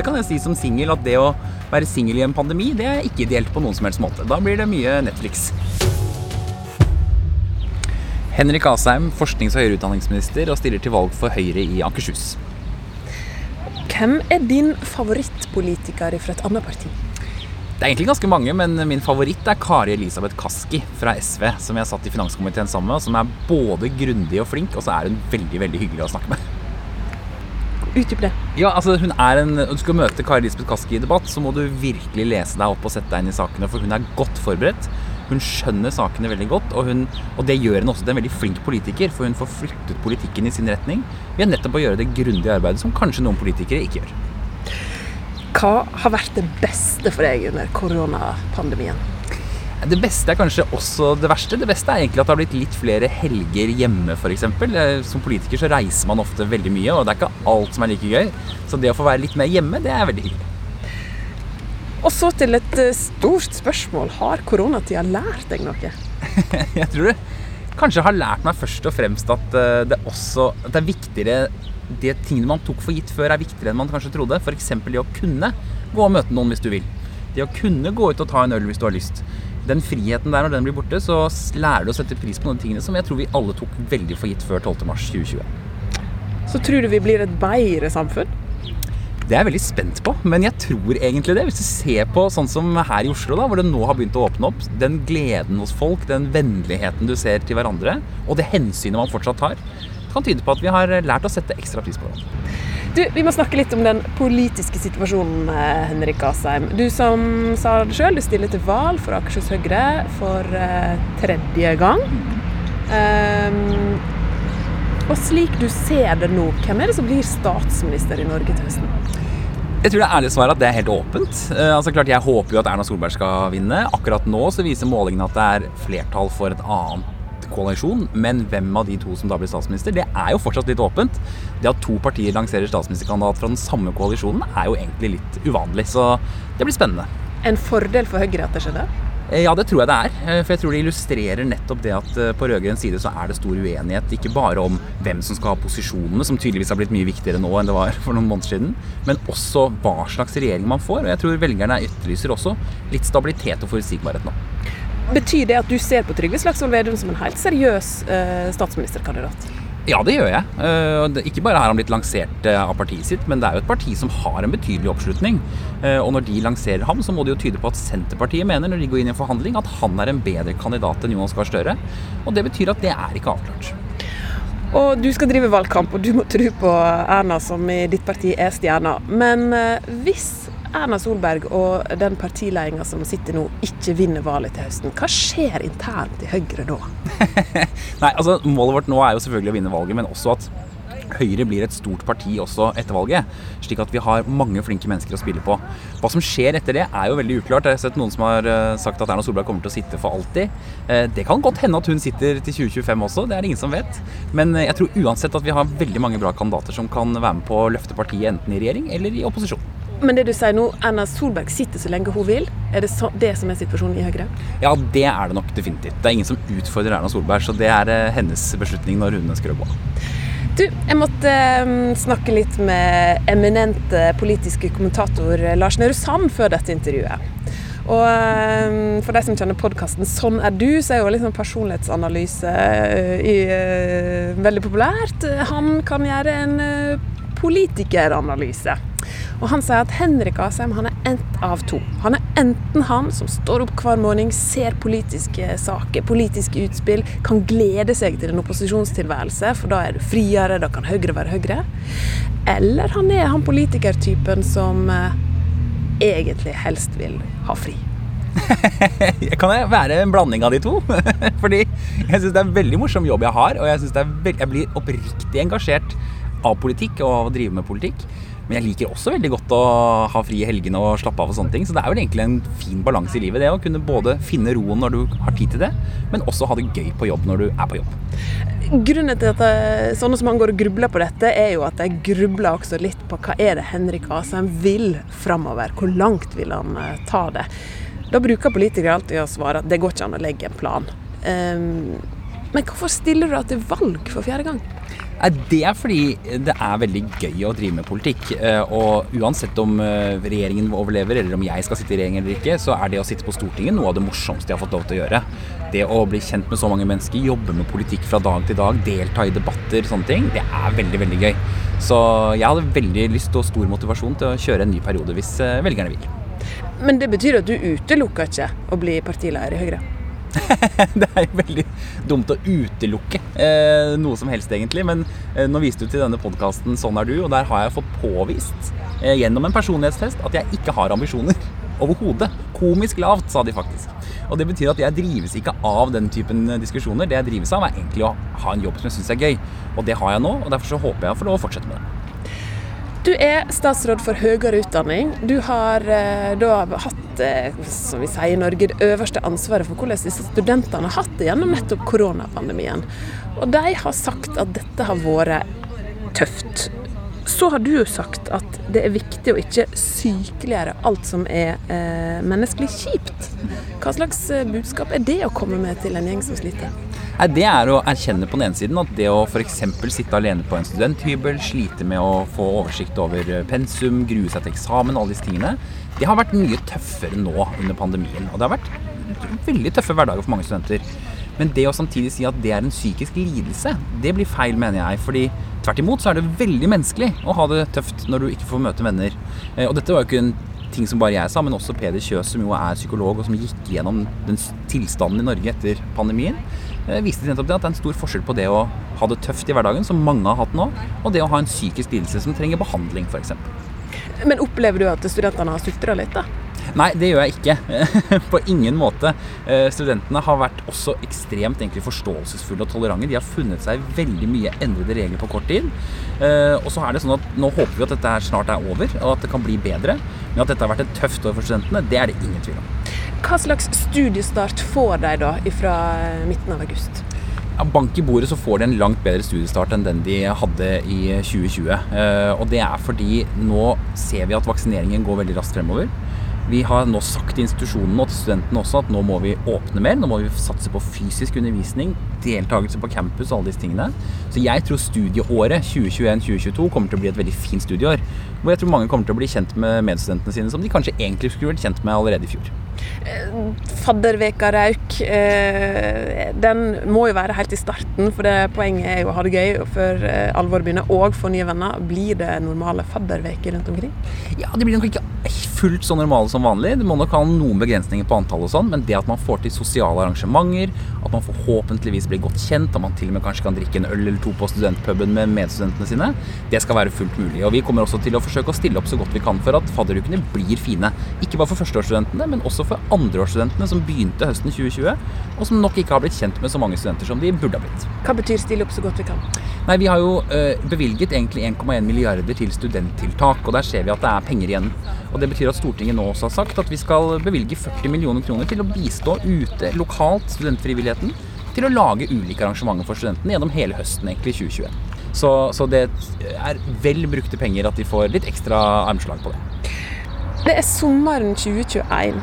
det kan jeg si som singel at det å være singel i en pandemi, det er ikke ideelt på noen som helst måte. Da blir det mye Netflix. Henrik Asheim, forsknings- og høyere utdanningsminister, og stiller til valg for Høyre i Akershus. Hvem er din favorittpolitiker fra et annet parti? Det er egentlig ganske mange, men min favoritt er Kari Elisabeth Kaski fra SV, som jeg satt i finanskomiteen sammen med, og som er både grundig og flink, og så er hun veldig, veldig hyggelig å snakke med. Utdyp det. Ja, altså hun er en, Du skal møte Kari Lisbeth Kaski i debatt, så må du virkelig lese deg opp og sette deg inn i sakene, for hun er godt forberedt. Hun skjønner sakene veldig godt, og, hun, og det gjør henne også til en veldig flink politiker, for hun får flyttet politikken i sin retning ved nettopp å gjøre det grundige arbeidet som kanskje noen politikere ikke gjør. Hva har vært det beste for deg under koronapandemien? Det beste er kanskje også det verste. Det beste er egentlig at det har blitt litt flere helger hjemme, f.eks. Som politiker så reiser man ofte veldig mye, og det er ikke alt som er like gøy. Så det å få være litt mer hjemme, det er veldig hyggelig. Og så til et eh, stort spørsmål. Har koronatida lært deg noe? Jeg tror det kanskje har lært meg først og fremst at eh, det også at det er viktigere De tingene man tok for gitt før, er viktigere enn man kanskje trodde. F.eks. det å kunne gå og møte noen hvis du vil. Det å kunne gå ut og ta en øl hvis du har lyst. Den friheten der, når den blir borte, så lærer du å sette pris på noen tingene som jeg tror vi alle tok veldig for gitt før 12.3.2020. Så tror du vi blir et bedre samfunn? Det er jeg veldig spent på, men jeg tror egentlig det. Hvis du ser på sånn som her i Oslo, da, hvor det nå har begynt å åpne opp, den gleden hos folk, den vennligheten du ser til hverandre, og det hensynet man fortsatt har, kan tyde på at vi har lært å sette ekstra pris på det. Du, Vi må snakke litt om den politiske situasjonen, eh, Henrik Asheim. Du som sa det sjøl, du stiller til valg for Akershus Høyre for uh, tredje gang. Um, og slik du ser det nå, hvem er det som blir statsminister i Norge til høsten? Jeg tror det ærlige svaret at det er helt åpent. Eh, altså klart Jeg håper jo at Erna Solberg skal vinne. Akkurat nå så viser målingene at det er flertall for et annet koalisjon, men hvem av de to som da blir statsminister, det er jo fortsatt litt åpent. Det at to partier lanserer statsministerkandidat fra den samme koalisjonen, er jo egentlig litt uvanlig. Så det blir spennende. En fordel for Høyre at det skjedde? Eh, Ja, det tror jeg det er. Eh, For jeg tror det illustrerer nettopp det at eh, på rød-grønn side så er det stor uenighet. Ikke bare om hvem som skal ha posisjonene, som tydeligvis har blitt mye viktigere nå enn det var for noen måneder siden, men også hva slags regjering man får. Og jeg tror velgerne etterlyser også litt stabilitet og forutsigbarhet nå. Betyr det at du ser på Trygve Slagsvold Vedum som en helt seriøs eh, statsministerkandidat? Ja, det gjør jeg. Eh, Ikke bare har han blitt lansert eh, av partiet sitt, men det er jo et parti som har en betydelig oppslutning. Og når de lanserer ham, så må det jo tyde på at Senterpartiet mener når de går inn i en forhandling, at han er en bedre kandidat enn Jonas Gahr Støre. Og det betyr at det er ikke avklart. Og du skal drive valgkamp, og du må tro på Erna som i ditt parti er stjerna. Men hvis Erna Solberg og den partiledelsen som sitter nå, ikke vinner valget til høsten, hva skjer internt i Høyre da? Nei, altså Målet vårt nå er jo selvfølgelig å vinne valget, men også at Høyre blir et stort parti også etter valget. Slik at vi har mange flinke mennesker å spille på. Hva som skjer etter det, er jo veldig uklart. Jeg har sett noen som har eh, sagt at Erna Solberg kommer til å sitte for alltid. Eh, Det kan godt hende at hun sitter til 2025 også, det er det ingen som vet. Men eh, jeg tror uansett at vi har veldig mange bra kandidater som kan være med på å løfte partiet enten i regjering eller i opposisjon. Men det du sier nå, Erna Solberg sitter så lenge hun vil. Er det så, det som er situasjonen i Høyre? Ja, det er det nok definitivt. Det er ingen som utfordrer Erna Solberg, så det er eh, hennes beslutning når hun ønsker å gå. Du, jeg måtte eh, snakke litt med eminente politiske kommentator eh, Lars Nehru Sand før dette intervjuet. Og eh, for de som kjenner podkasten 'Sånn er du', så er jo liksom personlighetsanalyse eh, i, veldig populært. Han kan gjøre en politikeranalyse. Og han sier at Henrik Asheim han er ett av to. Han er enten han som står opp hver morgen, ser politiske saker, politiske utspill, kan glede seg til en opposisjonstilværelse, for da er du friere, da kan Høyre være Høyre. Eller han er han politikertypen som eh, egentlig helst vil ha fri. Kan jeg være en blanding av de to? Fordi jeg syns det er en veldig morsom jobb jeg har, og jeg, er jeg blir oppriktig engasjert av politikk og av å drive med politikk. Men jeg liker også veldig godt å ha fri i helgene og slappe av og sånne ting. Så det er vel egentlig en fin balanse i livet, det å kunne både finne roen når du har tid til det, men også ha det gøy på jobb når du er på jobb. Grunnen til at eh, sånne som han går og grubler på dette, er jo at jeg grubler også litt på hva er det Henrik Asheim vil framover. Hvor langt vil han eh, ta det? Da bruker politikere alltid å svare at det går ikke an å legge en plan. Ehm, Men hvorfor stiller du deg til valg for fjerde gang? Det er fordi det er veldig gøy å drive med politikk. Eh, og uansett om eh, regjeringen overlever, eller om jeg skal sitte i regjering eller ikke, så er det å sitte på Stortinget noe av det morsomste jeg har fått lov til å gjøre. Det å bli kjent med så mange mennesker, jobbe med politikk fra dag til dag, delta i debatter, sånne ting, det er veldig, veldig gøy. Så jeg hadde veldig lyst og stor motivasjon til å kjøre en ny periode hvis eh, velgerne vil. Men det betyr at du utelukker ikke å bli partileder i Høyre? det er jo veldig dumt å utelukke eh, noe som helst, egentlig. Men eh, nå viste du til denne podkasten 'Sånn er du', og der har jeg fått påvist eh, gjennom en personlighetstest at jeg ikke har ambisjoner. Overhodet. Komisk lavt, sa de faktisk. Og det betyr at jeg drives ikke av den typen diskusjoner. Det jeg drives av, er egentlig å ha en jobb som jeg syns er gøy. Og det har jeg nå, og derfor så håper jeg å få lov å fortsette med det. Du er statsråd for høyere utdanning. Du har eh, da hatt, eh, som vi sier i Norge, det øverste ansvaret for hvordan disse studentene har hatt det gjennom nettopp koronapandemien. Og de har sagt at dette har vært tøft. Så har du jo sagt at det er viktig å ikke sykeliggjøre alt som er eh, menneskelig kjipt. Hva slags eh, budskap er det å komme med til en gjeng som sliter? Nei, Det er å erkjenne på den ene siden at det å f.eks. sitte alene på en studenthybel, slite med å få oversikt over eh, pensum, grue seg til eksamen, alle disse tingene, det har vært mye tøffere nå under pandemien. Og det har vært veldig tøffe hverdager for mange studenter. Men det å samtidig si at det er en psykisk lidelse, det blir feil, mener jeg. fordi tvert imot så er det veldig menneskelig å ha det tøft når du ikke får møte venner. Eh, og dette var jo ikke en ting som bare jeg sa, men også Peder Kjøs, som jo er psykolog, og som gikk gjennom den tilstanden i Norge etter pandemien. Eh, viste nettopp det at det er en stor forskjell på det å ha det tøft i hverdagen, som mange har hatt nå, og det å ha en psykisk lidelse som trenger behandling, f.eks. Men opplever du at studentene har sutra litt, da? Nei, det gjør jeg ikke. På ingen måte. Eh, studentene har vært også ekstremt egentlig forståelsesfulle og tolerante. De har funnet seg veldig mye endrede regler på kort tid. Eh, og så er det sånn at Nå håper vi at dette her snart er over, og at det kan bli bedre. Men at dette har vært et tøft år for studentene, det er det ingen tvil om. Hva slags studiestart får de da fra midten av august? Bank i bordet så får de en langt bedre studiestart enn den de hadde i 2020. Eh, og det er fordi nå ser vi at vaksineringen går veldig raskt fremover. Vi har nå sagt til institusjonene og til studentene også at nå må vi åpne mer. Nå må vi satse på fysisk undervisning, deltakelse på campus og alle disse tingene. Så jeg tror studieåret 2021-2022 kommer til å bli et veldig fint studieår. Hvor jeg tror mange kommer til å bli kjent med medstudentene sine som de kanskje egentlig skulle vært kjent med allerede i fjor. Eh, fadderveka Rauk, eh, den må jo være helt i starten, for det poenget er jo å ha det gøy før eh, alvoret begynner, og få nye venner. Blir det normale fadderveker rundt omkring? Ja, det blir nok ikke fullt så normale som vanlig. Det må nok ha noen begrensninger på antall og sånn, men det at man får til sosiale arrangementer, at man forhåpentligvis blir godt kjent, at man til og med kanskje kan drikke en øl eller to på studentpuben med medstudentene sine, det skal være fullt mulig. Og vi kommer også til å forsøke å stille opp så godt vi kan for at fadderukene blir fine. Ikke bare for førsteårsstudentene, men også for andreårsstudentene som begynte høsten 2020, og som nok ikke har blitt kjent med så mange studenter som de burde ha blitt. Hva betyr stille opp så godt vi kan? Nei, Vi har jo uh, bevilget egentlig 1,1 milliarder til studenttiltak, og der ser vi at det er penger igjen. Og Det betyr at Stortinget nå også har sagt at vi skal bevilge 40 millioner kroner til å bistå ute lokalt studentfrivilligheten til å lage ulike arrangementer for studentene gjennom hele høsten egentlig 2021. Så, så det er vel brukte penger at de får litt ekstra armslag på det. Det er sommeren 2021.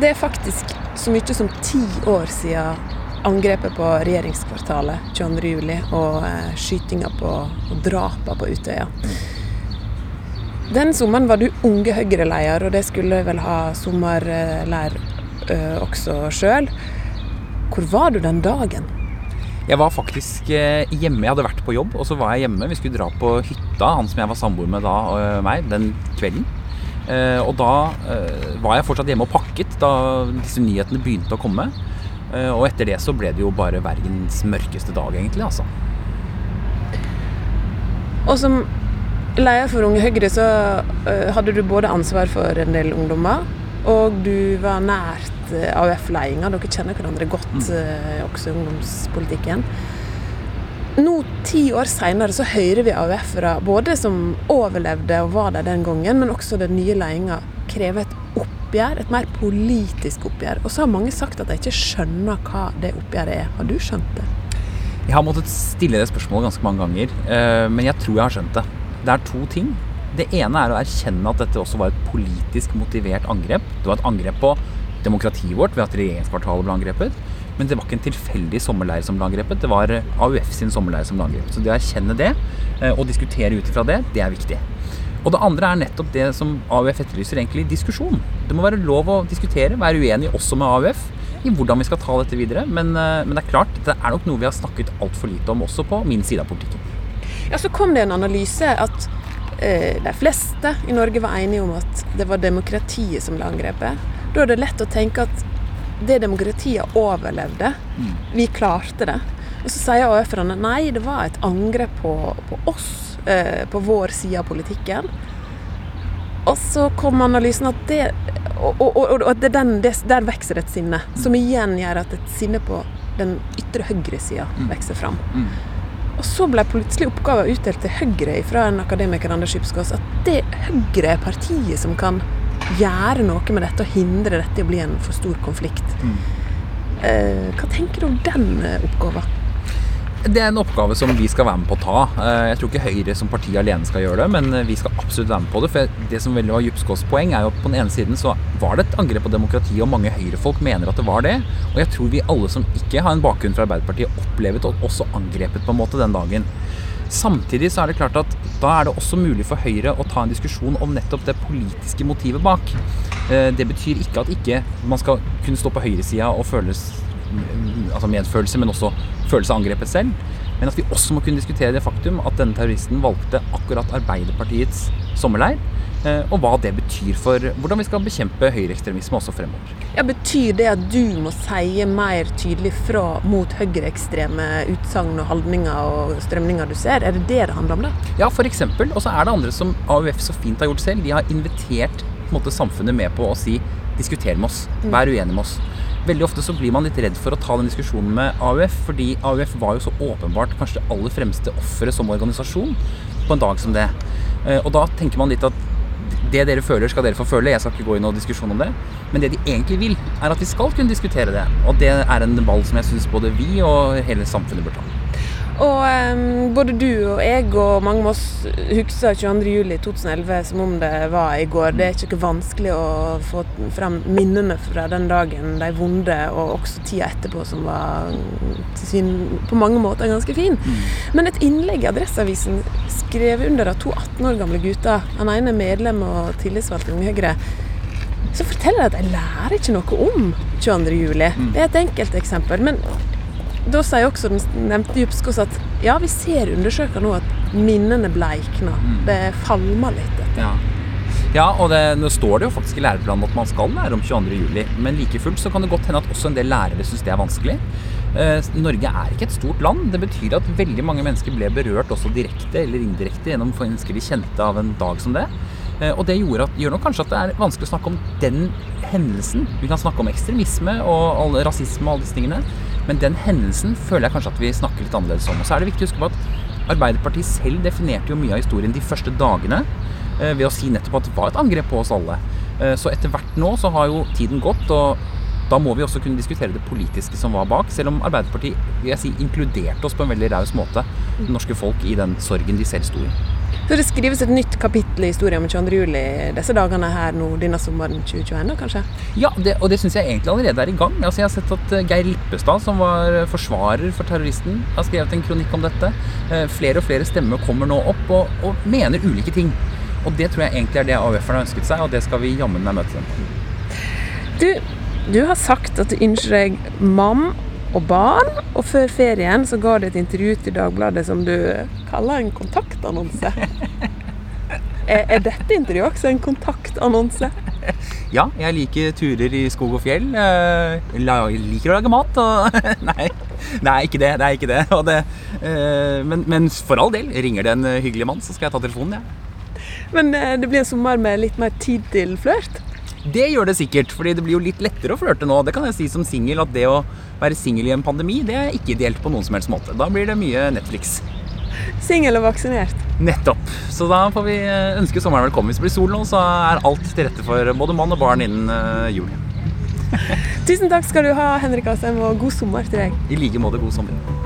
Det er faktisk så mye som ti år siden angrepet på regjeringskvartalet 22.07. og eh, skytinga på og drapa på Utøya. Den sommeren var du unge Høyre-leder, og det skulle vel ha sommerleir også sjøl. Hvor var du den dagen? Jeg var faktisk hjemme. Jeg hadde vært på jobb, og så var jeg hjemme. Vi skulle dra på hytta, han som jeg var samboer med da, og meg, den kvelden. Og da var jeg fortsatt hjemme og pakket da disse nyhetene begynte å komme. Og etter det så ble det jo bare verdens mørkeste dag, egentlig, altså. Og som leder for Unge Høyre så hadde du både ansvar for en del ungdommer, og du var nært AUF-ledelsen. Dere kjenner hverandre godt, mm. også i ungdomspolitikken. Nå, ti år seinere, så hører vi AUF-ere, både som overlevde og var der den gangen, men også den nye ledelsen krever et oppgjør, et mer politisk oppgjør. Og så har mange sagt at de ikke skjønner hva det oppgjøret er. Har du skjønt det? Jeg har måttet stille det spørsmålet ganske mange ganger, eh, men jeg tror jeg har skjønt det. Det er to ting. Det ene er å erkjenne at dette også var et politisk motivert angrep. Det var et angrep på demokratiet vårt ved at regjeringskvartalet ble angrepet. Men det var ikke en tilfeldig sommerleir som ble angrepet, det var AUF sin sommerleir som ble angrepet. Så det å erkjenne det, og diskutere ut ifra det, det er viktig. Og det andre er nettopp det som AUF etterlyser, egentlig diskusjon. Det må være lov å diskutere, være uenig også med AUF i hvordan vi skal ta dette videre. Men, men det er klart, det er nok noe vi har snakket altfor lite om også på min side av politikken. Ja, Så kom det en analyse at eh, de fleste i Norge var enige om at det var demokratiet som ble angrepet. Da er det lett å tenke at det demokratiet overlevde. Mm. Vi klarte det. Og så sier AUF-erne nei, det var et angrep på, på oss Eh, på vår side av politikken. Og så kom analysen at det og, og, og, og den, det, der vokser et sinne, mm. som igjen gjør at et sinne på den ytre høyresida mm. vokser fram. Mm. Og så ble plutselig oppgaven utdelt til Høyre fra en akademiker Anders Skipsgaas at det Høyre er partiet som kan gjøre noe med dette og hindre dette i å bli en for stor konflikt. Mm. Eh, hva tenker du om den eh, oppgaven? Det er en oppgave som vi skal være med på å ta. Eh, jeg tror ikke Høyre som parti alene skal gjøre det, men eh, vi skal absolutt være med på det. For det som veldig var Djupskås poeng, er jo at på den ene siden så var det et angrep på demokratiet, og mange Høyre-folk mener at det var det. Og jeg tror vi alle som ikke har en bakgrunn fra Arbeiderpartiet, opplevet og også angrepet på en måte den dagen. Samtidig så er det klart at da er det også mulig for Høyre å ta en diskusjon om nettopp det politiske motivet bak. Eh, det betyr ikke at ikke man skal kunne stå på høyresida og føles altså medfølelse, men også følelse av angrepet selv. Men at vi også må kunne diskutere det faktum at denne terroristen valgte akkurat Arbeiderpartiets sommerleir. Eh, og hva det betyr for hvordan vi skal bekjempe høyreekstremisme også fremover. Ja, Betyr det at du må si mer tydelig fra mot høyreekstreme utsagn og holdninger og strømninger du ser? Er det det det handler om? da? Ja, f.eks. Og så er det andre som AUF så fint har gjort selv. De har invitert måte, samfunnet med på å si diskuter med oss, vær uenig med oss. Veldig ofte så blir man litt redd for å ta den diskusjonen med AUF, fordi AUF var jo så åpenbart kanskje det aller fremste offeret som organisasjon på en dag som det. Eh, og da tenker man litt at det dere føler, skal dere få føle. Jeg skal ikke gå i noen diskusjon om det. Men det de egentlig vil, er at vi skal kunne diskutere det. Og det er en ball som jeg syns både vi og hele samfunnet bør ta. Og um, både du og jeg og mange av oss husker 22.07.2011 som om det var i går. Det er ikke noe vanskelig å få frem minnene fra den dagen, de vonde, og også tida etterpå, som var sin, på mange måter ganske fin. Mm. Men et innlegg i Adresseavisen skrevet under av to 18 år gamle gutter, den ene medlem og tillitsvalgt i Unge Høyre, så forteller de at de lærer ikke noe om 22.07. Mm. Det er et enkelt eksempel. men da sier også den nevnte Djupskås at ja, vi ser undersøker nå at minnene bleikner. Mm. Det falmer litt. Dette. Ja. Ja, og det, nå står det jo faktisk i læreplanen at man skal lære om 22.07. Men like fullt så kan det godt hende at også en del lærere syns det er vanskelig. Eh, Norge er ikke et stort land. Det betyr at veldig mange mennesker ble berørt også direkte eller indirekte gjennom mennesker de kjente av en dag som det. Eh, og det at, gjør nok kanskje at det er vanskelig å snakke om den hendelsen. Vi kan snakke om ekstremisme og rasisme og alle disse tingene. Men den hendelsen føler jeg kanskje at vi snakker litt annerledes om. Og så er det viktig å huske på at Arbeiderpartiet selv definerte jo mye av historien de første dagene eh, ved å si nettopp at det var et angrep på oss alle. Eh, så etter hvert nå så har jo tiden gått, og da må vi også kunne diskutere det politiske som var bak, selv om Arbeiderpartiet vil jeg si, inkluderte oss på en veldig raus måte, det norske folk, i den sorgen de selv sto i. Så det skrives et nytt kapittel i historien om 22. juli disse dagene her nå denne sommeren 2021, kanskje? Ja, det, og det syns jeg egentlig allerede er i gang. Altså, jeg har sett at eh, Geir Lippestad, som var forsvarer for terroristen, har skrevet en kronikk om dette. Eh, flere og flere stemmer kommer nå opp og, og mener ulike ting. Og det tror jeg egentlig er det AUF-erne har ønsket seg, og det skal vi jammen meg møte dem på. Du, du har sagt at du ønsker deg mam og barn, og før ferien så ga du et intervju til Dagbladet som du kaller en kontaktannonse. Er, er dette intervjuet også en kontaktannonse? Ja, jeg liker turer i skog og fjell. Jeg liker å lage mat. Og nei, nei, ikke det. Det er ikke det. det eh, men, men, for all del, ringer det en hyggelig mann, så skal jeg ta telefonen. Ja. Men eh, det blir en sommer med litt mer tid til flørt? Det gjør det sikkert, fordi det blir jo litt lettere å flørte nå. Det kan jeg si som singel, at det å være singel i en pandemi, det er ikke ideelt på noen som helst måte. Da blir det mye Netflix. Singel og vaksinert. Nettopp. Så da får vi eh, ønske sommeren velkommen. Hvis det blir sol nå, så er alt til rette for både mann og barn innen uh, jul. Tusen takk skal du ha, Henrik Asheim, og god sommer til deg. I like måte. God sommer.